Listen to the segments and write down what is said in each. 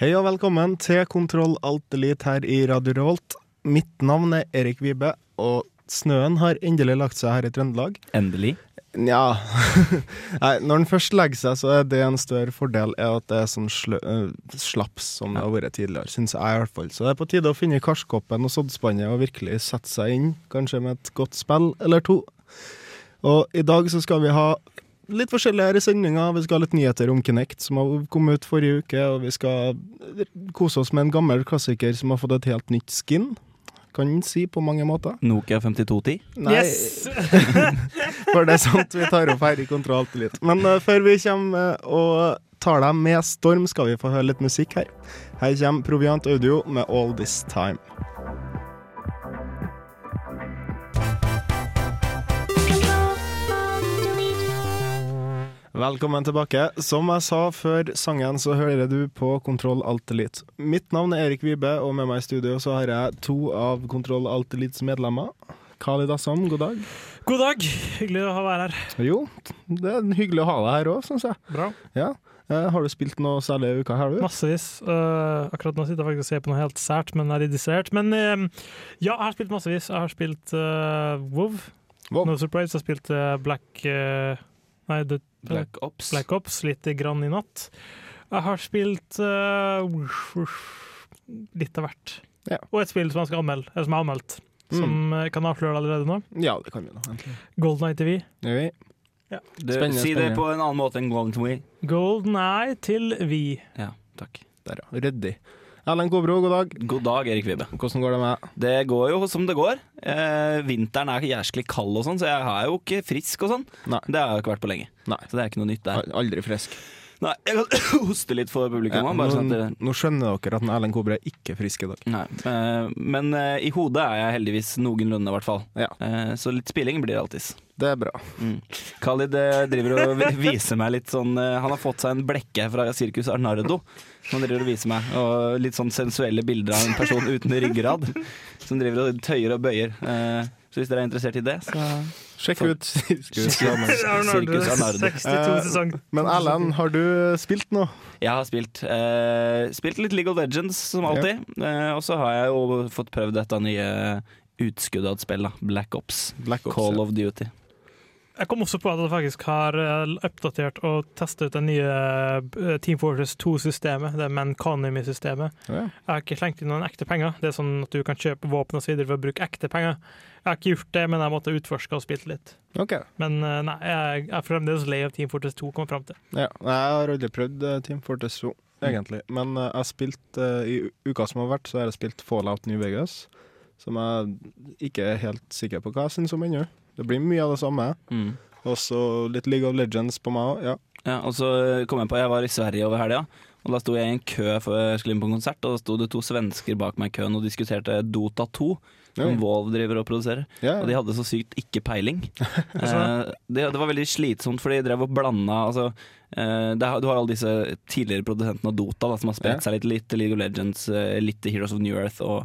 Hei og velkommen til Kontroll Alt Elite her i Radio Revolt. Mitt navn er Erik Vibe, og snøen har endelig lagt seg her i Trøndelag. Endelig. Nja Nei, når den først legger seg, så er det en større fordel er at det er sånn slø, øh, slaps som det har vært tidligere, syns jeg i hvert fall. Så det er på tide å finne karskoppen og soddspannet og virkelig sette seg inn, kanskje med et godt spill eller to. Og i dag så skal vi ha litt forskjellige her i sendinga. Vi skal ha litt nyheter om Kinect, som har kommet ut forrige uke. Og vi skal kose oss med en gammel klassiker som har fått et helt nytt skin. Kan si på mange måter. Nokia 5210. Nei, for det er sant vi tar opp her i Kontroll litt. Men uh, før vi kommer eh, og tar deg med storm, skal vi få høre litt musikk her. Her kommer Proviant Audio med All This Time. Velkommen tilbake. Som jeg sa før sangen, så hører du på Kontroll Alt Elite. Mitt navn er Erik Vibe, og med meg i studio så har jeg to av Kontroll Alt Elites medlemmer. Khalid Assam, god dag. God dag. Hyggelig å ha være her. Jo, det er hyggelig å ha deg her òg, syns jeg. Bra. Ja. Eh, Har du spilt noe særlig i uka her, du? Massevis. Uh, akkurat nå sitter jeg faktisk og ser på noe helt sært, men er distrahert. Men uh, ja, jeg har spilt massevis. Jeg har spilt uh, WoW. Wow. No surprise. Jeg har spilt Black uh, Nei, det, Black Ops. Black Ops litt grann i natt. Jeg har spilt uh, litt av hvert. Ja. Og et spill som jeg skal anmelde, eller som jeg har anmeldt. Som mm. kan avsløre det allerede nå. Ja, det kan vi nå. egentlig. Golden Eye TV. Ja. Du, Spennende, si det på en annen måte enn Golden Eye. Golden Eye til vi. Ja, takk. Der, ja. Ryddig. Erlend Kobro, god dag. God dag, Erik Vibe. Hvordan går det med Det går jo som det går. Eh, vinteren er jæsklig kald og sånn, så jeg er jo ikke frisk og sånn. Nei. Det har jeg jo ikke vært på lenge. Nei. Så det er ikke noe nytt der. Aldri frisk. Nei, jeg kan hoste litt for publikum. Ja, bare nå, sånn at nå skjønner dere at en Erlend Kobre er ikke frisk i dag. Nei, eh, men eh, i hodet er jeg heldigvis noenlunde, i hvert fall. Ja. Eh, så litt spilling blir det alltids. Det er bra. Mm. Khalid driver og viser meg litt sånn Han har fått seg en blekke fra Sirkus Arnardo. Han driver og viser meg Og litt sånn sensuelle bilder av en person uten ryggrad. Som driver og tøyer og bøyer. Så hvis dere er interessert i det, så Sjekk ut Sirkus Arnardo. 62 Eh, sesong. Men Erlend, har du spilt noe? Jeg har spilt eh, Spilt litt League of Legends, som alltid. Eh, og så har jeg jo fått prøvd dette nye utskuddet av et spill, da. Black Ops. Black Ops. Call ja. of Duty. Jeg kom også på at jeg faktisk har eh, oppdatert og testet ut det nye eh, Team Fortress 2-systemet, det Manconomy-systemet. Ja. Jeg har ikke slengt inn noen ekte penger. Det er sånn at du kan kjøpe våpen og så videre for å bruke ekte penger. Jeg har ikke gjort det, men jeg måtte utforske og spilt litt. Okay. Men eh, nei, jeg er fremdeles lei av Team Fortress 2, kommer fram til. Ja. Jeg har aldri prøvd Team Fortress 2, egentlig. Men eh, jeg har spilt i uka som har vært, så har jeg spilt Fallout New Vegas. Som jeg ikke er helt sikker på hva jeg syns om ennå. Det blir mye av det samme. Mm. Og så litt League of Legends på meg òg. Ja. Ja, og så kom jeg på, jeg var i Sverige over helga, og da sto jeg i en kø før jeg skulle inn på en konsert, og da sto det to svensker bak meg i køen og diskuterte Dota 2, som Ja. Volv driver og produserer. Ja, Og de hadde så sykt ikke peiling. eh, det, det var veldig slitsomt, for de drev og blanda altså, eh, det, Du har alle disse tidligere produsentene av Dota da, som har spredt seg litt, litt til League of Legends, eh, litt til Heroes of New Earth og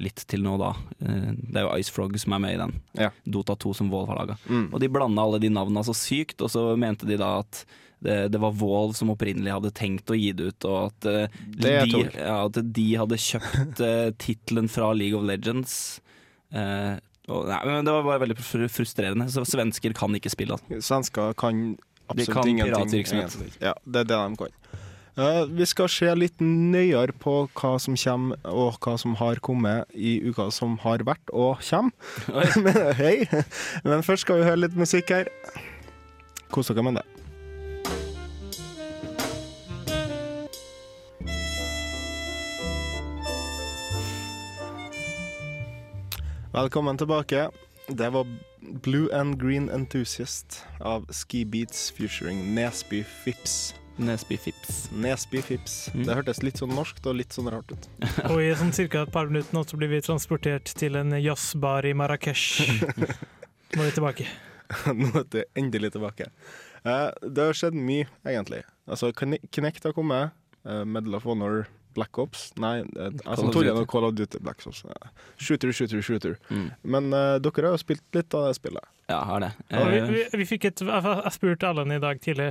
litt til nå, da. Eh, det er jo Ice Frog som er med i den. Ja. Dota 2 som Volv har laga. Mm. Og de blanda alle de navnene så sykt, og så mente de da at det, det var Volv som opprinnelig hadde tenkt å gi det ut, og at, eh, de, ja, at de hadde kjøpt uh, tittelen fra League of Legends. Uh, og, nei, men det var bare veldig frustrerende. Så svensker kan ikke spille. Altså. Svensker kan absolutt kan ingenting. piratvirksomhet. Ja, det er det de kan. Eh, vi skal se litt nøyere på hva som kommer, og hva som har kommet i uka som har vært og kommer. Men, hei! Men først skal vi høre litt musikk her. Kos dere med det. Velkommen tilbake. Det var Blue and Green Enthusiast av Ski Beats featuring Nesby Fips. Nesby Fips. Nesby Fips. Mm. Det hørtes litt sånn norskt og litt sånn rart ut. Og i sånn cirka et par minutter nå så blir vi transportert til en jazzbar i Marrakech. Nå er vi tilbake. Nå er vi endelig tilbake. Eh, det har skjedd mye, egentlig. Altså, knekt Kinect har kommet. Uh, Medal of Honor, Black Ops Nei, altså, of Torjen Duty. Call of Duty Black Ops. shooter, shooter, shooter. Mm. Men uh, dere har jo spilt litt av det spillet. Ja, har det. Ja, vi, Eh, vi, vi fikk et, jeg jeg spurte Allen i dag tidlig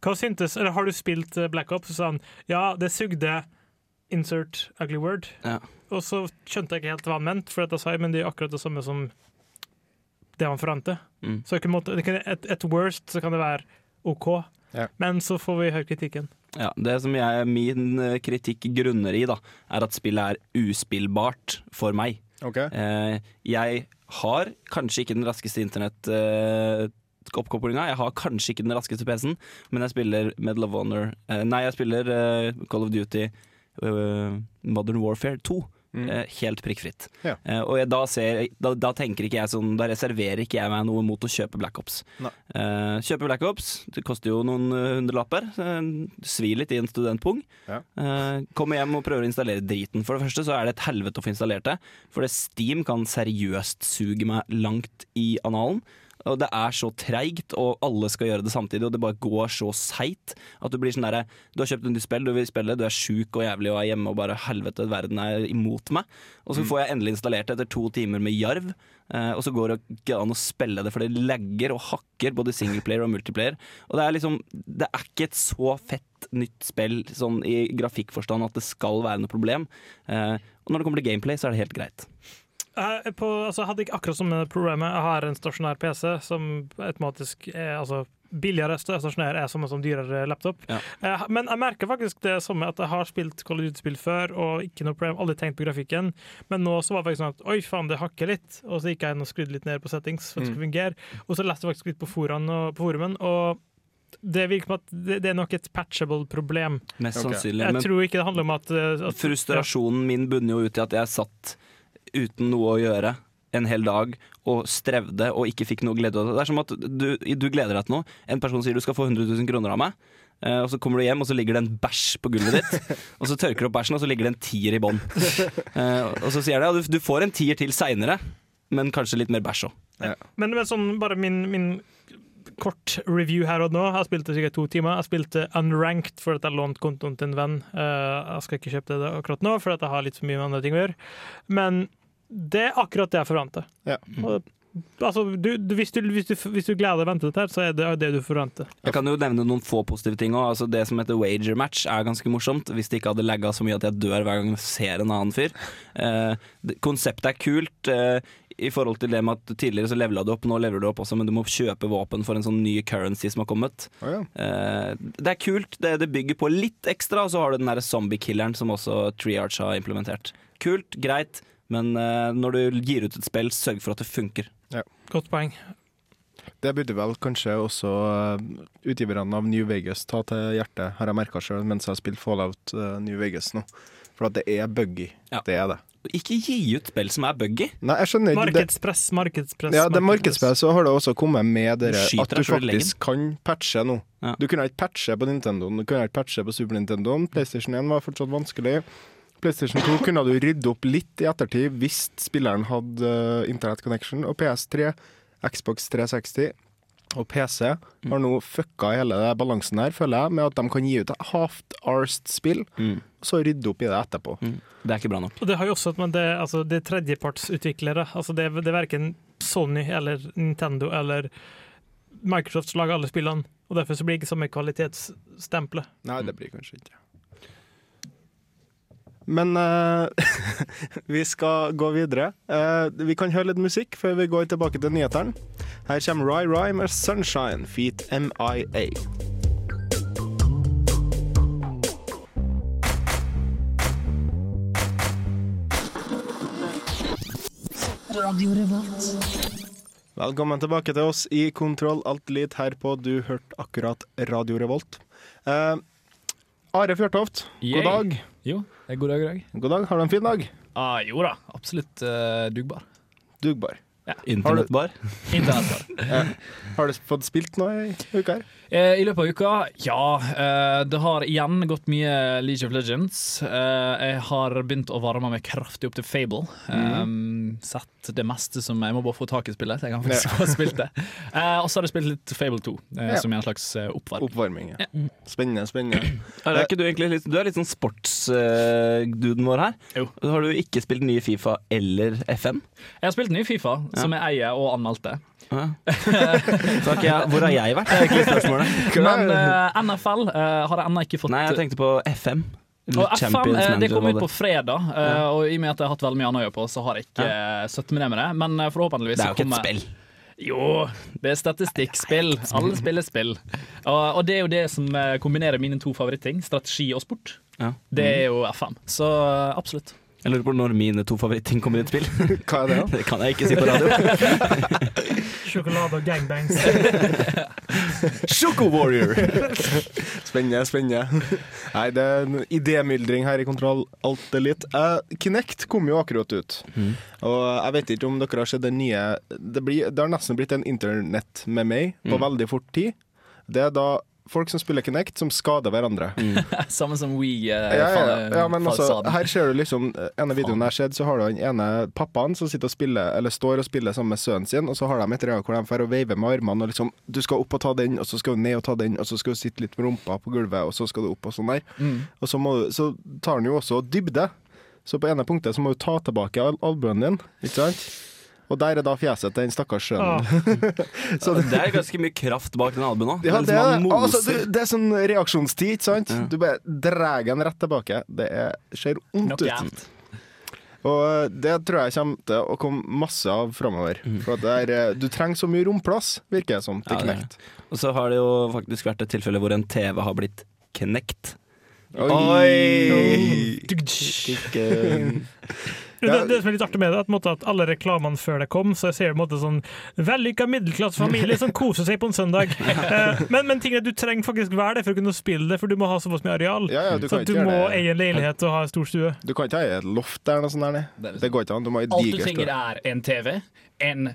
Hva syntes, eller har du spilt eh, Black Ops? Og sa han ja, det sugde. Insert ugly word. Ja. Og så skjønte jeg ikke helt hva han mente, for jeg sa men det er akkurat det samme som det han forventer. mm. Så ikke måte, et, et worst så kan det være OK, Ja. men så får vi høre kritikken. Ja, Det som jeg, min eh, kritikk grunner i, da, er at spillet er uspillbart for meg. Okay. Eh, jeg har kanskje ikke den raskeste internettoppkoblinga. jeg har kanskje ikke den raskeste PC-en, men jeg spiller Medal of Honor eh, Nei, jeg spiller eh, Call of Duty eh, Modern Warfare 2. Mm. eh, helt prikkfritt. Ja. Eh, og jeg, da, ser, da, da tenker ikke jeg sånn Da reserverer ikke jeg meg noe mot å kjøpe Black Ops. Nei. Eh, kjøpe Black Ops, det koster jo noen hundrelapper. Svir litt i en studentpung. Ja. Kommer hjem og prøver å installere driten. For det første så er det et helvete å få installert det. For det Steam kan seriøst suge meg langt i analen. Og det er så treigt, og alle skal gjøre det samtidig, og det bare går så seigt at du blir sånn derre Du har kjøpt et nytt spill, du vil spille, du er sjuk og jævlig og er hjemme og bare helvete, verden er imot meg. Og så får jeg endelig installert det etter to timer med jarv, eh, og så går det ikke an å spille det, for det legger og hakker både singleplayer og multiplayer. Og det er liksom Det er ikke et så fett nytt spill sånn i grafikkforstand at det skal være noe problem. Eh, og når det kommer til gameplay, så er det helt greit. Jeg, er på, altså, hadde ikke akkurat samme problemet. Jeg har en stasjonær PC som automatisk er altså, billigere. Stasjonær er som dyrere laptop. Ja. Eh, Men jeg merker faktisk det samme at jeg har spilt Call of Duty-spill før og ikke noe problem, aldri tenkt på grafikken. Men nå så var det faktisk sånn at oi faen, det hakker litt. Og så gikk jeg inn og skrudde litt ned på settings for at det skulle fungere. Og så leste jeg faktisk litt på, foran og, på forumen, og det virker som at det, er nok et patchable problem. Mest sannsynlig. Jeg tror ikke det handler om at, eh, at frustrasjonen min bunner jo ut i at jeg satt uten noe å gjøre en hel dag og strevde og ikke fikk noe glede av det. Det er som at du, du gleder deg til noe. En person sier du skal få 100 000 kroner av meg. Uh, Og så kommer du hjem, og så ligger det en bæsj på gulvet ditt. Og så tørker du opp bæsjen, og så ligger det en tier i bånn. Uh, Og så sier de ja, du, du får en tier til seinere, men kanskje litt mer bæsj òg. Men, men sånn, bare min, min kort review her og nå. Jeg spilte sikkert to timer. Jeg spilte unranked for at jeg lånte kontoen til en venn. Uh, jeg skal ikke kjøpe det akkurat nå, for at jeg har litt for mye med andre ting å gjøre. Men det er akkurat det jeg forventer. Ja. Og, altså, du, du, hvis, du, hvis, du, hvis du gleder deg til å vente dette, her, så er det det du forventer. Jeg kan jo nevne noen få positive ting òg. Altså det som heter wager match er ganske morsomt. Hvis det ikke hadde lagga så mye at jeg dør hver gang jeg ser en annen fyr. Eh, konseptet er kult. Eh, I forhold til det med at tidligere så levela du opp, nå leveler du opp også, men du må kjøpe våpen for en sånn ny currency som har kommet. Oh, ja. Eh, det er kult. Det, det bygger på litt ekstra, og så har du den der zombie-killeren som også Treearch har implementert. Kult, greit, men eh, når du gir ut et spill, sørg for at det funker. Godt poeng. Det burde vel kanskje også eh, utgiverne av New Vegas ta til hjertet, har jeg merka sjøl mens jeg har spilt Fallout eh, New Vegas nå. For at det er buggy. Ja. Det er det. Ikke gi ut spill som er buggy. Nei, jeg skjønner ikke. Markedspress, markedspress. Ja, det markedspress så har det også kommet med dere at du faktisk kan patche nå. Ja. Du kunne ikke patche på Nintendoen, du kunne ikke patche på Super Nintendo. PlayStation 1 var fortsatt vanskelig. PlayStation 2 kunne du rydde opp litt i ettertid hvis spilleren hadde uh, internett connection. Og PS3, Xbox 360 og PC har nå fucka hele balansen her, føler jeg, med at de kan gi ut et half-arsed spill, Mm. og så rydde opp i det etterpå. Mm. Det er ikke bra nok. Og det har jo også at det, altså, det er tredjepartsutviklere. Altså det, det er verken Sony eller Nintendo eller Microsoft som lager alle spillene. Og Derfor så blir det ikke samme kvalitetsstempelet. Nei, det blir kanskje ikke. Men uh, vi skal gå videre. Uh, vi kan høre litt musikk før vi går tilbake til nyhetene. Her kommer Ry Ry med 'Sunshine' Feet MIA. Velkommen tilbake til oss i Kontroll Alt Elite her på Du hørte akkurat Radio Revolt. Eh, Are Fjørtoft, god Yay. dag. Jo, er god dag i dag. God dag. Har du en fin dag? Ah, jo da, absolutt uh, dugbar. Dugbar. Internettbar. Internettbar. Har du fått spilt noe i uka her? Eh, I løpet av uka, ja. Eh, det har igjen gått mye League of Legends. Eh, jeg har begynt å varme meg kraftig opp til Fable. Mm. sett det meste som Jeg må bare få tak i spillet, så jeg kan faktisk få spilt det. Eh, og så har jeg spilt litt Fable 2, eh, som er en slags oppvarming. Oppvarming. Ja. Spennende, spennende. Er ikke du, litt, du er litt sånn sportsduden vår her. Jo. Har du ikke spilt nye Fifa eller FM? Jeg har spilt ny Fifa, som jeg eier og anmeldte. Ja. Jeg, hvor har jeg vært? Det er egentlig spørsmålet. Men uh, NFL uh, har jeg ennå ikke fått Nei, jeg tenkte på FM. Og FM eh, det kom ut på fredag, eh, og i og med at jeg har hatt veldig mye annet å gjøre på, så har jeg ikke uh, med meg ned med det. Men eh, forhåpentligvis Det er jo ikke et spill. Jo, det er statistikkspill. Alle spiller spill. Og, og det er jo det som eh, kombinerer mine to favorittting, strategi og sport. Ja. Det er jo FM. Så eh, absolutt. Jeg lurer på når mine to favorittting kommer i et spill. Hva er det, da? Det kan jeg ikke si på radio. Sjokolade og gangbangs. Sjoko Warrior! Spennende, spennende. Nei, det er en idémyldring her i Kontroll Alt Elite. Uh, Kinect kom jo akkurat ut. Mm. Og jeg vet ikke om dere har sett den nye Det, blir, det har nesten blitt en internett med meg på Mm. veldig fort tid. Det er da folk som spiller Kinect, som skader hverandre. Samme som We. Ja, ja, ja. ja, men altså, her ser du liksom En av videoene jeg har sett, så har du den ene pappaen som sitter og spiller Eller står og spiller sammen med sønnen sin, og så har de et real hvor de får veive med armene og liksom Du skal opp og ta den, og så skal du ned og ta den, og så skal du sitte litt med rumpa på gulvet, og så skal du opp og sånn der. Mm. Og så, må, så tar han jo også dybde. Så på ene punktet så må du ta tilbake al albuen din, ikke sant? Og der er da fjeset til den stakkars sønnen. Ja. det er ganske mye kraft bak den albuen òg. Ja, det, liksom er, han altså, det, det er sånn reaksjonstid, ikke sant? Ja. Du bare drar den rett tilbake. Det er, ser vondt ut. Og det tror jeg kommer til å komme masse av framover. For det er, eh, du trenger så mye romplass, virker det som, til Ja, Knekt. Og så har det jo faktisk vært et tilfelle hvor en TV har blitt knekt. Oi! Ikke Det, det som er litt artig med det, er at, at alle reklamene før det kom, så jeg ser en sånn vellykka middelklassefamilie som koser seg på en søndag. Eh, men, men ting er at du trenger faktisk være det for å kunne spille det, for du må ha såpass mye areal. Ja, ja, du så du må eie en leilighet og ha en stor stue. Du kan ikke ha et loft der noe sånt der. Det er Det går ikke an. Du må ha et Alt du trenger er en TV, en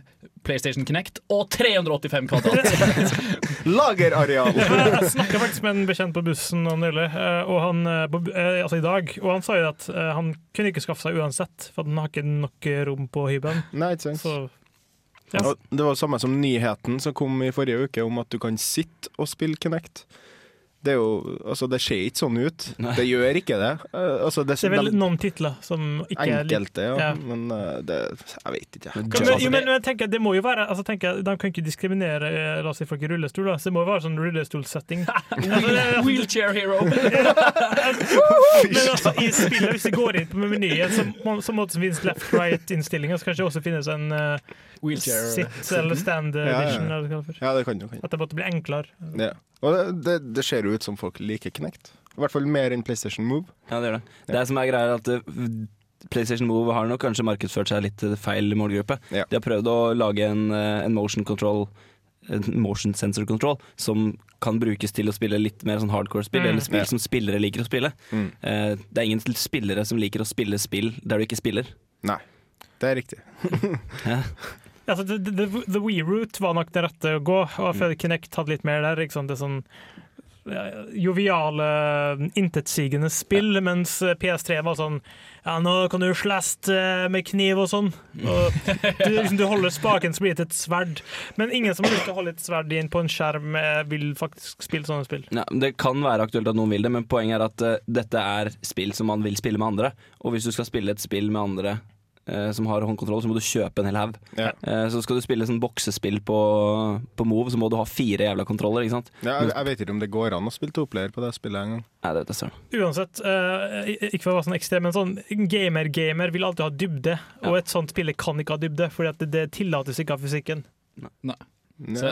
PlayStation Kinect og 385 kvadrat. Lagerareal! Jeg snakka faktisk med en bekjent på bussen nylig, eh, og han, eh, altså i dag, og han sa jo at han kunne ikke skaffe seg uansett, for den har ikke nok rom på hybelen. Nei, ikke sant. Så ja. Det var samme som nyheten som kom i forrige uke om at du kan sitte og spille Kinect. Det er jo Altså, det ser ikke sånn ut. Nei. Det gjør ikke det. Eh, Altså, det, det er vel de- noen titler som ikke er Enkelte, ja. ja. Men eh, det Jeg vet ikke. Men Men, jo, men, men jeg tenker, det må jo være altså, tenker, De kan ikke diskriminere eh, la oss si, folk i rullestol, da. så det må jo være sånn rullestolsetting. Altså, altså, Wheelchair hero. Men altså, i spillet, hvis du går inn på menyen, så, må- så måtte det finnes left-right-innstillinger, så kanskje det også finnes en eh, Wheelchair. sit eller stand Ja, ja, ja. edition. Eller hva det. Ja, det kan du. Kan. At det måtte bli enklere. Ja. Og det, det, det ser jo ut som folk liker Kinect. I hvert fall mer enn PlayStation Move. Ja, det gjør det. Det som er greia er at eh, PlayStation Move har nok kanskje markedsført seg litt til feil målgruppe. Ja. De har prøvd å lage en, eh, en motion control en motion sensor control som kan brukes til å spille litt mer sånn hardcore spill, Mm. eller spill Ja. som spillere liker å spille. Mm. Eh, det er ingen spillere som liker å spille spill der du ikke spiller. Nei, det er riktig. Ja, altså, the, the, the Wii Route var nok det rette å gå, og mm. Kinect hadde litt mer der. Sant? Det sånn ja, joviale, intetsigende spill, mens PS3 var sånn Ja, nå kan du slaste med kniv og sånn. Og du, liksom, du holder spaken som blir til et sverd. Men ingen som har lyst til å holde et sverd inn på en skjerm, eh, vil faktisk spille sånne spill. Ja, det kan være aktuelt at noen vil det, men poenget er at uh, dette er spill som man vil spille med andre. Og hvis du skal spille et spill med andre eh, som har håndkontroll, så må du kjøpe en hel haug. Ja. Eh, så skal du spille sånn boksespill på, på Move, så må du ha fire jævla kontroller, ikke sant? Ja, jeg, jeg vet ikke om det går an å spille toplayer på det spillet engang. Nei, det vet jeg. Uansett, uh, ikke for å være sånn ekstrem, men sånn gamer-gamer vil alltid ha dybde. Og et sånt spille kan ikke ha dybde, fordi det, det tillates ikke av fysikken. Så.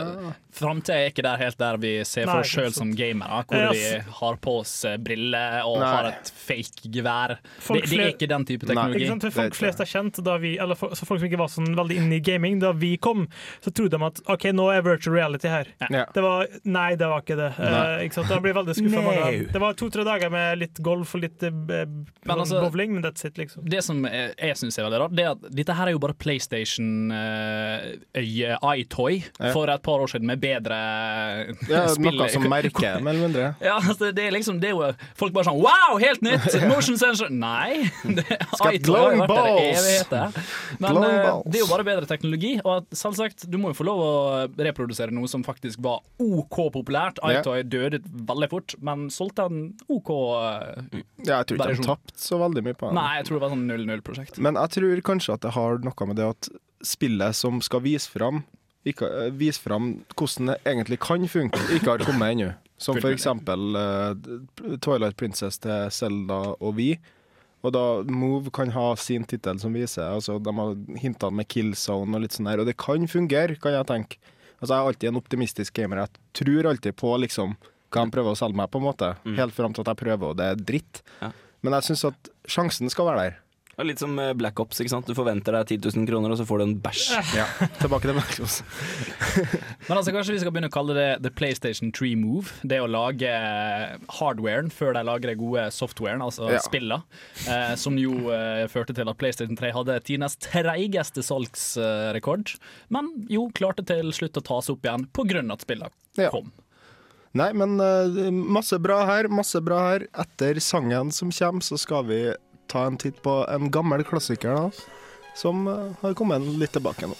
Framtida er ikke der helt der vi ser for oss sjøl som gamere, hvor Eh, vi har på oss eh, briller og Nei. har et fake gevær. Det, det er ikke den type teknologi. Ikke sant? Folk flest er kjent, da vi, eller for, så folk som ikke var sånn veldig inne i gaming da vi kom, så trodde de at OK, nå er virtual reality her. Ja. Det var, nei, det var ikke det. Eh, ikke sant? Da blir veldig skuffa. Det var to-tre dager med litt golf og litt eh, Men altså- bowling, men that's it, liksom. Det som jeg, jeg syns er veldig rart, det er at dette her er jo bare PlayStation-øye iToy Ja. For et par år siden med bedre Ja, spill. noe som merker, mer eller mindre. Ja, altså, det er liksom det er jo Folk bare sånn Wow, helt nytt! Motion sensor Nei! Det, Skal iToy har vært der balls. Men balls. det er jo bare bedre teknologi. Og at, selvsagt, du må jo få lov å reprodusere noe som faktisk var OK populært. IToy døde veldig fort, men solgte en OK eh, Ja, jeg tror ikke Variasjon. de tapte så veldig mye på den. Nei, jeg tror det var sånn 0-0-prosjekt. Men jeg tror kanskje at det har noe med det at spillet som skal vise fram, ikke, eh, vise fram hvordan det egentlig kan funke, ikke har kommet ennå. Som for eksempel eh, Twilight Princess til Zelda og Vi. Og da Move kan ha sin tittel som viser altså De har hinta med Killzone og litt sånn der, og det kan fungere, kan jeg tenke. Altså Jeg er alltid en optimistisk gamer. Jeg tror alltid på liksom hva de prøver å selge meg, på en måte. Helt fram til at jeg prøver, og det er dritt. Ja. Men jeg syns at sjansen skal være der. Det er litt som eh, Black Ops. ikke sant? Du forventer deg 10 000 kroner, og så får du en bæsj. Ja, tilbake til Macros. Men altså, kanskje vi skal begynne å kalle det The PlayStation 3 Move. Det å lage eh, hardwaren før de lager det gode softwaren, altså Ja. spillene. Eh, som jo eh, førte til at PlayStation 3 hadde tidenes treigeste salgsrekord. Men jo, klarte til slutt å ta seg opp igjen av at spillene Ja. kom. Nei, men uh, masse bra her, masse bra her. Etter sangen som kommer, så skal vi ta en titt på en gammel klassiker da, som eh, har kommet litt tilbake nå.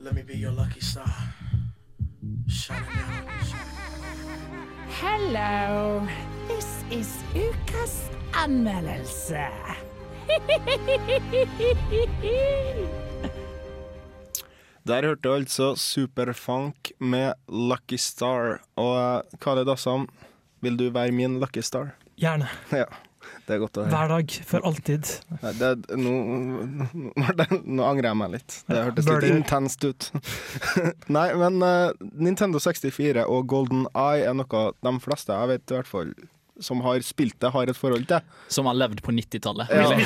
Let me be your lucky star. Hello, this is ukas anmeldelse. Der hørte du altså Superfunk med Lucky Star. Og eh, Kale Dassam, vil du være min Lucky Star? Gjerne. Ja, det er godt å høre. Hver dag, for alltid. Ja, det, nå, nå, angrer jeg meg litt. Det hørtes litt intenst ut. Nei, men uh, Nintendo 64 og Golden Eye er noe de fleste jeg vet i hvert fall som har spilt det, har et forhold til. Som har levd på 90-tallet. Ja.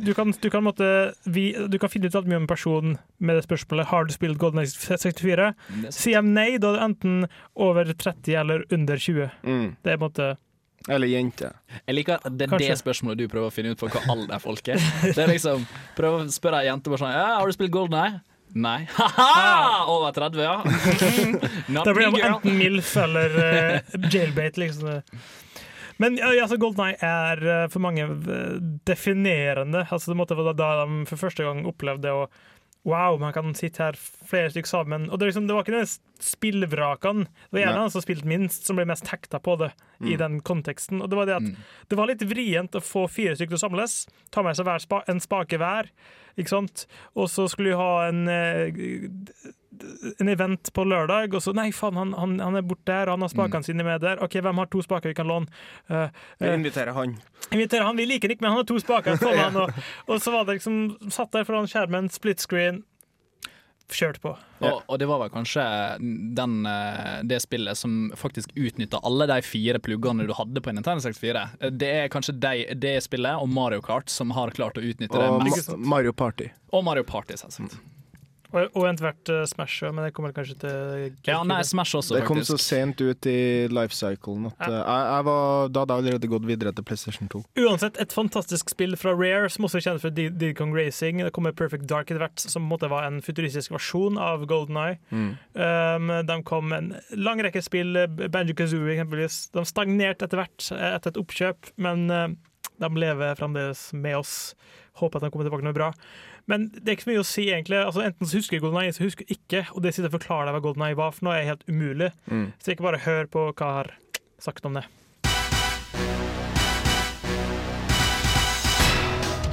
Du kan, du kan, måtte, vi, du kan finne ut alt mye om en person med det spørsmålet Har du spilt Golden Age 64. Sier dem nei, da er det enten over 30 eller under 20. Mm. Det er på en måte Eller jente. Jeg liker at det er Kanskje. det spørsmålet du prøver å finne ut på hva alder folk er. Det er liksom, Prøv å spørre ei jente bare sånn ja, 'Har du spilt Golden Eye?' Nei. Ha-ha! Over 30, ja. Da blir det enten MILF eller uh, jailbait, liksom. Men altså, Golden Eye er eh, for mange eh, definerende. Altså, det måtte da de for første gang opplevde det. Wow, man kan sitte her flere stykker sammen. Og det, liksom, det var ikke den spillvrakene. Det var gjerne av han som spilte minst, som ble mest hekta på det i den konteksten. Og det var det at det var litt vrient å få fire stykker til å samles, ta med seg spa, en spake hver, ikke sant? Og så skulle vi ha en eh, en event på lørdag, og så Nei, faen, han, han, han er borte der, og han har spakene sine med der. OK, hvem har to spaker vi kan låne? Uh, Vi inviterer han. inviterer han, Vi liker han ikke, men han har to spaker. ja. han, og, og så var det liksom Satt der foran skjermen, split screen, kjørt på. Og, og det var vel kanskje den, eh, det spillet som faktisk utnytta alle de fire pluggene du hadde på en Nintendo 64. Det er kanskje de, det spillet og Mario Kart som har klart å utnytte det Og mest. Ma Mario Party. Og Mario Party, selvsagt. Og, og etter uh, Smash, men det kommer kanskje til Ja, nei, Smash også, faktisk. Det kom så sent ut i lifecyclen at eh, jeg, jeg var, da hadde jeg allerede gått videre til PlayStation 2. Uansett, et fantastisk spill fra Rare, som også er kjent for Did Diddy Kong Racing. Det kommer Perfect Dark etter hvert, som på en måte var en futuristisk versjon av Golden Eye. Um, de kom med en lang rekke spill, Banjo Kazooie eksempelvis. De stagnerte etter hvert eh, etter et oppkjøp, men uh, de lever fremdeles med oss. Håper at de kommer tilbake med noe bra. Men det er ikke så mye å si, egentlig. Altså, enten så husker jeg Golden Eye, så husker jeg ikke. Og det sitter og forklarer deg hva Golden Eye var for noe, er helt umulig. Så ikke bare hør på hva jeg har sagt om det.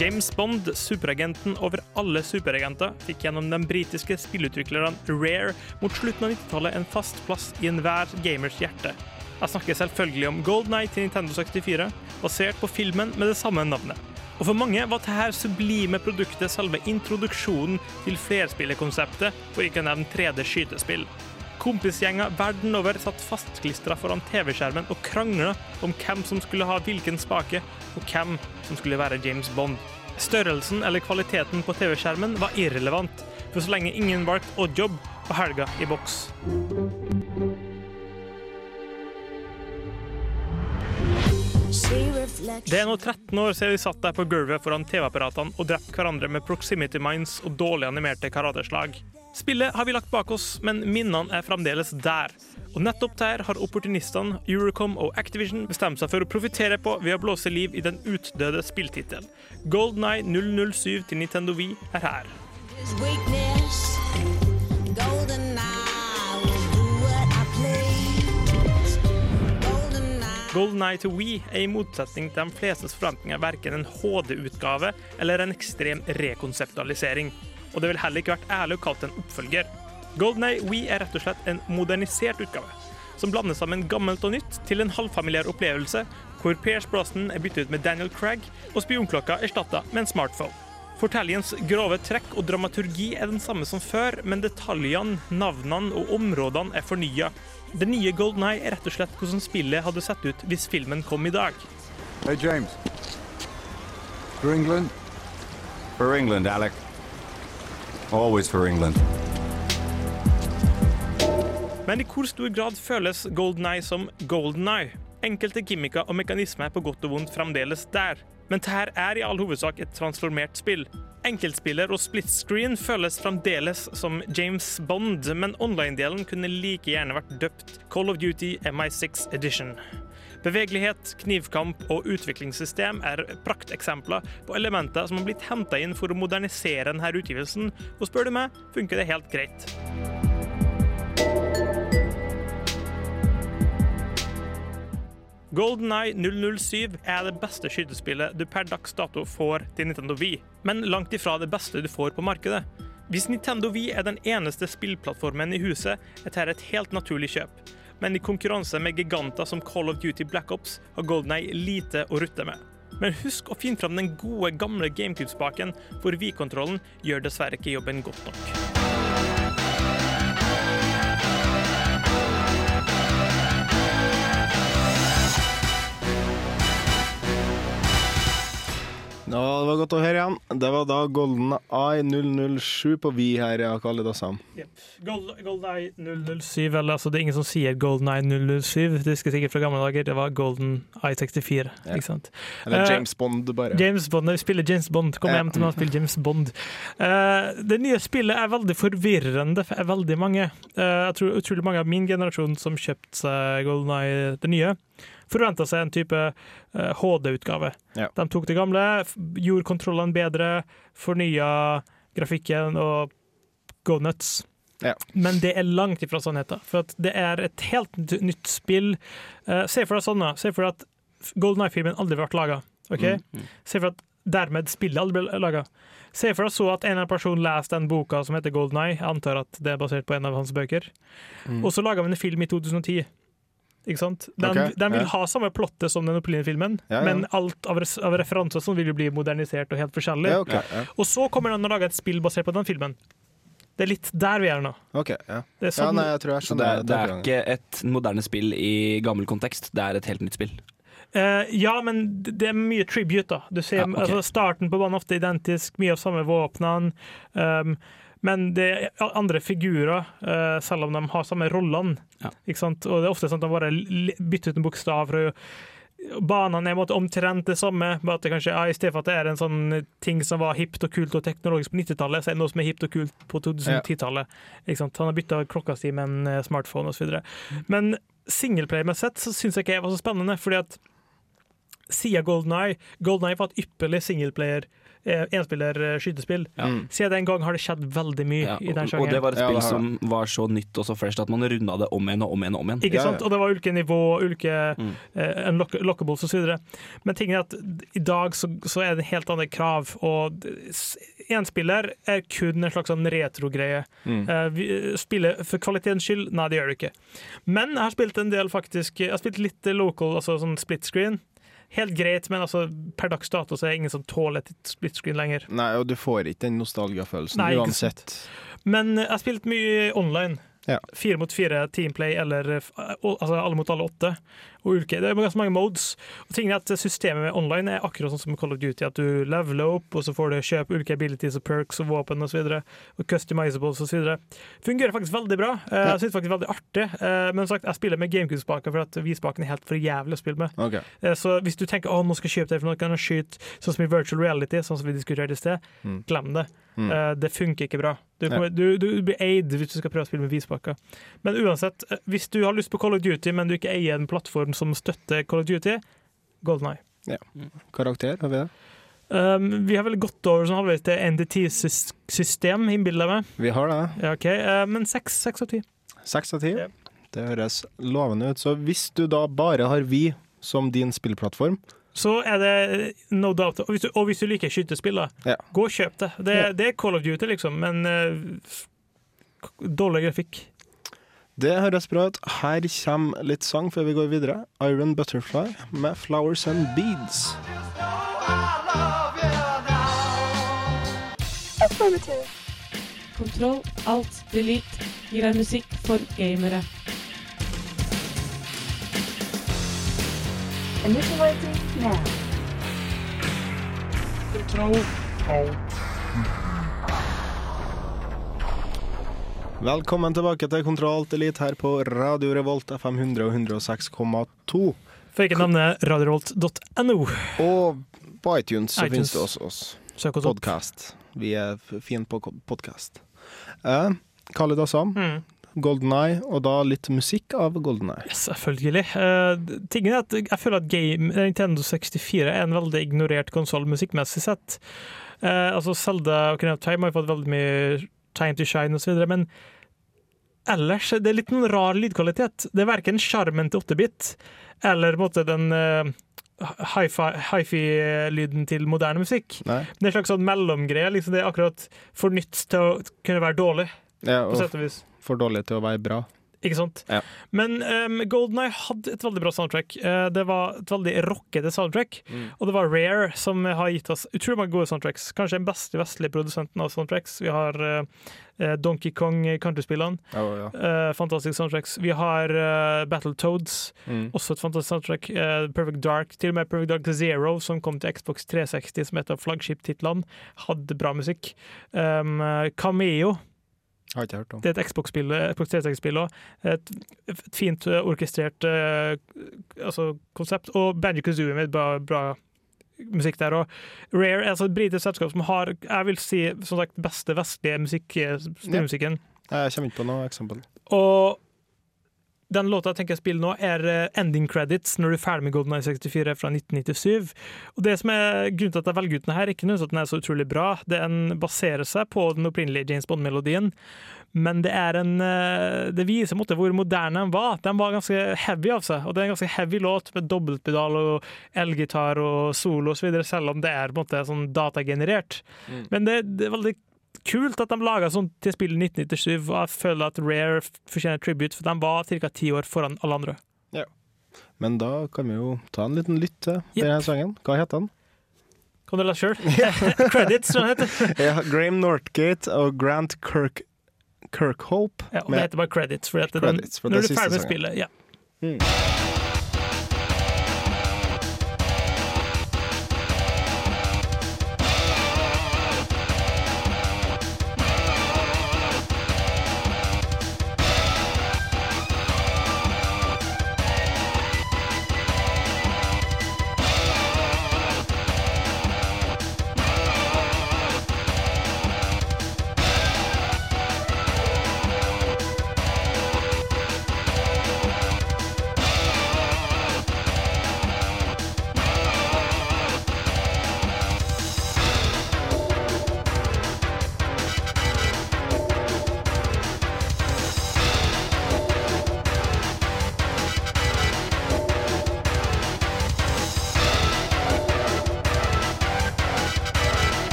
James Bond, superagenten over alle superagenter, fikk gjennom den britiske spillutviklerne Rare mot slutten av 90-tallet en fast plass i enhver gamers hjerte. Jeg snakker selvfølgelig om Gold Night til Nintendo 64, basert på filmen med det samme navnet. Og for mange var dette sublime produktet selve introduksjonen til flerspillerkonseptet, for ikke å nevne 3D-skytespill. Kompisgjenger verden over satt fastklistra foran TV-skjermen og krangla om hvem som skulle ha hvilken spake, og hvem som skulle være James Bond. Størrelsen eller kvaliteten på TV-skjermen var irrelevant, for så lenge ingen valgte oddjob, var helga i boks. Det er nå 13 år siden vi satt der på gulvet foran TV-apparatene og drepte hverandre med proximity mines og dårlig animerte karateslag. Spillet har vi lagt bak oss, men minnene er fremdeles der. Og nettopp der har opportunistene, Eurocom og Activision bestemt seg for å profitere på ved å blåse liv i den utdøde spilltittelen. Golden Eye 007 til Nintendo Wii er her. Golden Eye to Wii er i motsetning til de flestes forventninger verken en HD-utgave eller en ekstrem rekonseptualisering. Og det ville heller ikke vært ærlig å kalle det en oppfølger. Golden Eye Wii er rett og slett en modernisert utgave, som blander sammen gammelt og nytt til en halvfamiliær opplevelse, hvor Pierce Brosnan er byttet ut med Daniel Craig og spionklokka erstatta med en smartphone. Fortellingens grove trekk og dramaturgi er den samme som før, men detaljene, navnene og områdene er fornya. Det nye Golden Eye er rett og slett hvordan spillet hadde sett ut hvis filmen kom i dag. Hey, James. For England? For England, Alec. Always for England. Men i hvor stor grad føles Golden Eye som Golden Eye? Enkelte gimmicker og mekanismer er på godt og vondt fremdeles der. Men dette er i all hovedsak et transformert spill. Enkeltspiller og split screen føles fremdeles som James Bond, men online-delen kunne like gjerne vært døpt Call of Duty MI6 Edition. Bevegelighet, knivkamp og utviklingssystem er prakteksempler på elementer som har blitt henta inn for å modernisere denne utgivelsen, og spør du meg, funker det helt greit. Golden Eye 007 er det beste skytespillet du per dags dato får til Nintendo Wii, men langt ifra det beste du får på markedet. Hvis Nintendo Wii er den eneste spillplattformen i huset, er dette et helt naturlig kjøp. Men i konkurranse med giganter som Call of Duty Black Ops har Golden Eye lite å rutte med. Men husk å finne fram den gode, gamle GameCube-spaken, for Wii-kontrollen gjør dessverre ikke jobben godt nok. Ja, det var godt å høre igjen. Det var da Golden Eye 007 på Vi her, ja, Kalle Dassam. Yep. Golden Eye 007, eller altså det er ingen som sier Golden Eye 007, det husker sikkert fra gamle dager, det var Golden Eye 64, Ja. ikke sant? Eller Eh, James Bond, bare. James Bond, når vi spiller James Bond, kom hjem til meg og spill James Bond. Eh, det nye spillet er veldig forvirrende for veldig mange. Eh, jeg tror utrolig mange av min generasjon som kjøpte seg Golden Eye, det nye, forventa seg en type eh, HD-utgave. Ja. De tok det gamle, gjorde kontrollene bedre, fornya grafikken og go nuts. Ja. Men det er langt ifra sannheten. For det er et helt nytt spill. Uh, se for deg sånn, da. Se for deg at Golden Eye-filmen aldri ble laga. Okay? Se for deg at dermed spillet aldri ble laga. Se for deg så at en eller annen person leser den boka som heter Golden Eye. Jeg antar at det er basert på en av hans bøker. Mm. Og så laga vi en film i 2010. Ikke sant? Den, okay, den vil ja. ha samme plottet som den opprinnelige filmen, Ja, ja. men alt av, av referanser sånn vil jo bli modernisert og helt forskjellig. Ja, ok, ja. Og så kommer den og lager et spill basert på den filmen. Det er litt der vi er nå. Okay, ja. Det er Ja, sånn, nei, jeg Så det det er ikke et moderne spill i gammel kontekst, det er et helt nytt spill. Uh, ja, men det det er mye tribute, da. Du ser Ja, okay. altså, Starten på banen er ofte identisk, mye av samme våpnene. Um, men det er andre figurer, eh, selv om de har samme rollene. Ja. Og det er ofte sånn at de bare bytter ut en bokstav. For å, banene er omtrent det samme, bare at det kanskje, ja, i stedet for at det er en sånn ting som var hipt og kult og teknologisk på 90-tallet, så er det noe som er hipt og kult på 2010-tallet. Ikke? Han har bytta klokka si med en eh, smartphone osv. Men singleplayermessig så syns jeg ikke det var så spennende, fordi at siden Golden Eye Golden Eye var et ypperlig singleplayer eh, enspiller eh. Ja. Siden den gang har det skjedd veldig mye Ja, i den og, og det var et spill ja, som var så nytt og så fresh at man runda det om igjen og om igjen. og om igjen Ikke Ja, ja. sant? Og det var ulike nivå, ulike Mm. uh, unlock- lockables osv. Men tingen er at i dag så, så er det en helt andre krav. Og enspiller er kun en slags sånn retrogreie. Mm. Uh, Spille for kvalitetens skyld? Nei, det gjør det ikke. Men jeg har spilt en del faktisk Jeg har spilt litt local, altså sånn split screen. Helt greit, men altså, per dags dato så er det ingen som tåler et split screen lenger. Nei, og du får ikke den nostalgiafølelsen uansett. Men jeg har spilt mye online. Ja. Fire mot fire teamplay, eller eh, altså alle mot alle åtte. Og ulike. Det er ganske mange modes. Og tingen er at Systemet med online er akkurat sånn som Call of Duty, at du leveler opp, og så får du kjøpe ulike abilities og perks og våpen osv. Og, og customizables osv. Fungerer faktisk veldig bra. Eh, Jeg synes faktisk veldig artig. Eh, Men sagt, jeg spiller med GameCube-spaken, for at V-spaken er helt for jævlig å spille med. Ok. Eh, Så hvis du tenker å, nå skal jeg kjøpe det for noe, kan jeg skyte sånn som i virtual reality, sånn som vi diskuterte i sted, Mm. glem det. Mm. Det funker ikke bra. Du, kommer, du, du blir eid hvis du skal prøve å spille med V-spaker. Men uansett, hvis du har lyst på Call of Duty, men du ikke eier en plattform som støtter Call of Duty, Golden Eye. Ja. Karakter, har vi det? Um, vi har vel gått over sånn halvveis til NDT-system, innbiller jeg meg. Vi har det. Ja, okay. uh, Men seks av ti. Seks av ti. Ja. Det høres lovende ut. Så hvis du da bare har Vi som din spillplattform, Så er det no doubt. Og hvis du, og hvis du liker skytespill, da, Ja. gå og kjøp det. Det, Ja. det er Call of Duty, liksom, men uh, dårlig grafikk. Det høres bra ut. Her kommer litt sang før vi går videre. Iron Butterfly med 'Flowers and Beads'. Kontroll, alt, delete gir deg musikk for gamere. Initializing now. Velkommen tilbake til Kontroll Elite her på Radio Revolt FM 100 og 106,2. For ikke nevne radiorevolt.no. Og på iTunes så finnes det også oss. Søk oss. Podcast. Vi er fine på podkast. Eh, Khalid Assam, Mm. Golden Eye, og da litt musikk av Golden Eye. Selvfølgelig. Eh, tingen er at jeg føler at game, Nintendo 64 er en veldig ignorert konsoll musikkmessig sett. Eh, altså Zelda og Time har fått veldig mye time to shine osv., men ellers det er litt noen rar lydkvalitet. Det er verken sjarmen til 8-bit eller på en måte, den uh, hifi-lyden til moderne musikk. Nei? Det er en slags sånn mellomgreie. Liksom det er akkurat for nytt til å kunne være dårlig, Ja, på og og vis. for dårlig til å være bra. Ikke sant? Ja. Men um, Golden Eye hadde et veldig bra soundtrack. Uh, det var et veldig rockete soundtrack. Mm. Og det var Rare som har gitt oss utrolig mange gode soundtracks. Kanskje den beste vestlige produsenten av soundtracks. Vi har eh, eh, Donkey Kong countryspillene. Oh, ja. Uh, fantastisk soundtracks. Vi har uh, Battletoads, Mm. også et fantastisk soundtrack. Eh, Perfect Dark, til og med Perfect Dark Zero, som kom til Xbox 360 som et av flaggskiptitlene, hadde bra musikk. Um, Cameo Har ikke hørt om. det er et Xbox-spill, Xbox 360-spill òg. Et, et fint eh, orkestrert uh, altså, konsept. Og Banjo Kazooie med bra, bra musikk der. Og Rare er altså et britisk selskap som har jeg vil si, som sagt, beste vestlige musikk, eh, Ja. Jeg kommer ikke på noe eksempel. Og den låta jeg tenker jeg spiller nå, er eh, ending credits når du er ferdig med Golden Eye 64 fra 1997. Og det som er Grunnen til at jeg velger ut den her, er ikke nødvendigvis at den er så utrolig bra. Den baserer seg på den opprinnelige James Bond-melodien, men det en eh, Det viser måte hvor moderne den var. Den var ganske heavy av seg, og det er en ganske heavy låt med dobbeltpedal og elgitar og solo osv., selv om det er på en måte sånn datagenerert. Men det, det er veldig kult at de laga sånn til spillet 1997, og jeg føler at Rare fortjener tribute, for de var ca. ti år foran alle andre. Ja. Men da kan vi jo ta en liten lytt til yep. denne sangen. Hva heter den? Kan du la sjøl? Credits, som det heter. Ja, Graham Northgate og Grant Kirk Kirkhope. Ja, og det heter bare credits. for, Credits, for den, det når du er er ferdig med spillet, ja. Mm.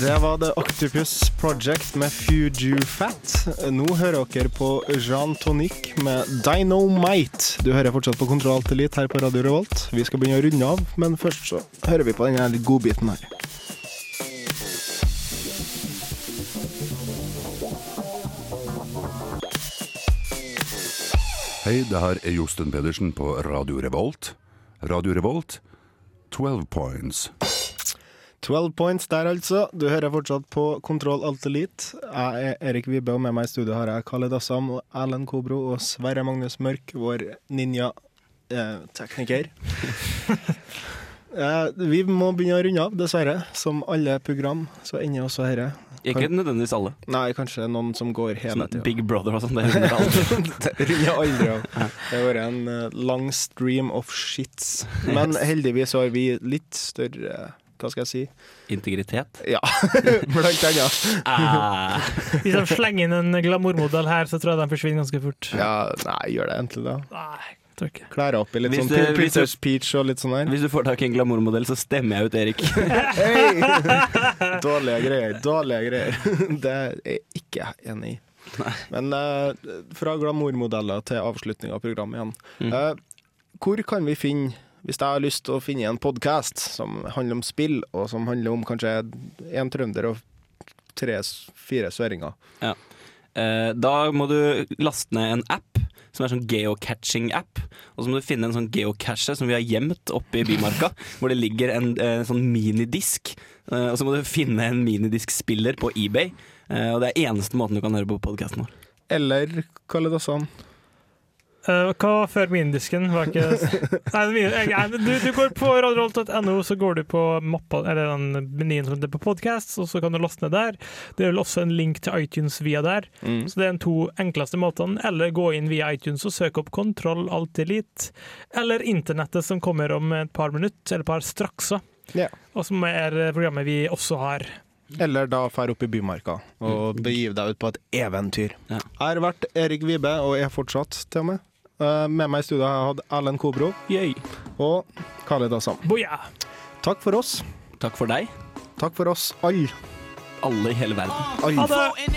Det, var The Octopus Project med Fuju Fat. Nå hører dere på Jean Tonic med Dynamite. Du hører fortsatt på Kontroll til Elite her på Radio Revolt. Vi skal begynne å runde av, men først så hører vi på denne godbiten her. Hei, det her er Josten Pedersen på Radio Revolt. Radio Revolt, 12 points. 12 points der, altså. Du hører fortsatt på Kontroll Alt Elite. Jeg er Erik Vibe, og med meg i studio har jeg Khaled Assam, Erlend Kobro og Sverre Magnus Mørk, vår ninja-tekniker. Eh, vi må begynne å runde av, dessverre. Som alle program, så ender også dette. Ikke nødvendigvis alle. Nei, kanskje noen som går hele Sånn tida. Big Brother og sånn. Det runder aldri av. Det har vært en eh, lang stream of shits. Men heldigvis har vi litt større Hva skal jeg si? Integritet? Ja, blant annet. Ah. Hvis de slenger inn en glamourmodell her, så tror jeg de forsvinner ganske fort. Ja, nei, gjør det egentlig da. Nei, tror ikke. Klær opp i litt Hvis sånn hvis Princess Peach og litt sånn der. Hvis du får tak i en glamourmodell, så stemmer jeg ut Erik. Hei! Dårlige greier. Dårlige greier. Det er jeg ikke enig i. Men eh, fra glamourmodeller til avslutning av programmet igjen. Mm. Eh, hvor kan vi finne hvis jeg har lyst til å finne en podkast som handler om spill, og som handler om kanskje én trønder og tre-fire søringer. Ja. Eh, da må du laste ned en app som er sånn geocaching-app. Og så må du finne en sånn geocache som vi har gjemt oppe i Bymarka, hvor det ligger en en sånn minidisk. Eh, og så må du finne en minidiskspiller på eBay. Eh, og det er eneste måten du kan høre på podkasten vår. Eller Kalle Dassan. Eh, hva var før minidisken? Var ikke Nei, min- du, du går på radioholt.no, så går du på mappa, eller den menyen som heter på podcast, og så kan du laste ned der. Det er vel også en link til iTunes via der. Mm. Så det er de to enkleste måtene. Eller gå inn via iTunes og søke opp Kontroll Alt Elite. Eller internettet som kommer om et par minutter, eller et par strakser. Yeah. Og som er programmet vi også har. Eller da fær opp i Bymarka og begiv deg ut på et eventyr. Ja. Jeg har vært Erik Vibe, og er fortsatt til og med. Eh, Med meg i studio har jeg hatt Erlend Kobro Yay. og Khaled Assam. Boja! Takk for oss. Takk for deg. Takk for oss alle. Alle i hele verden. Alle. Ha det!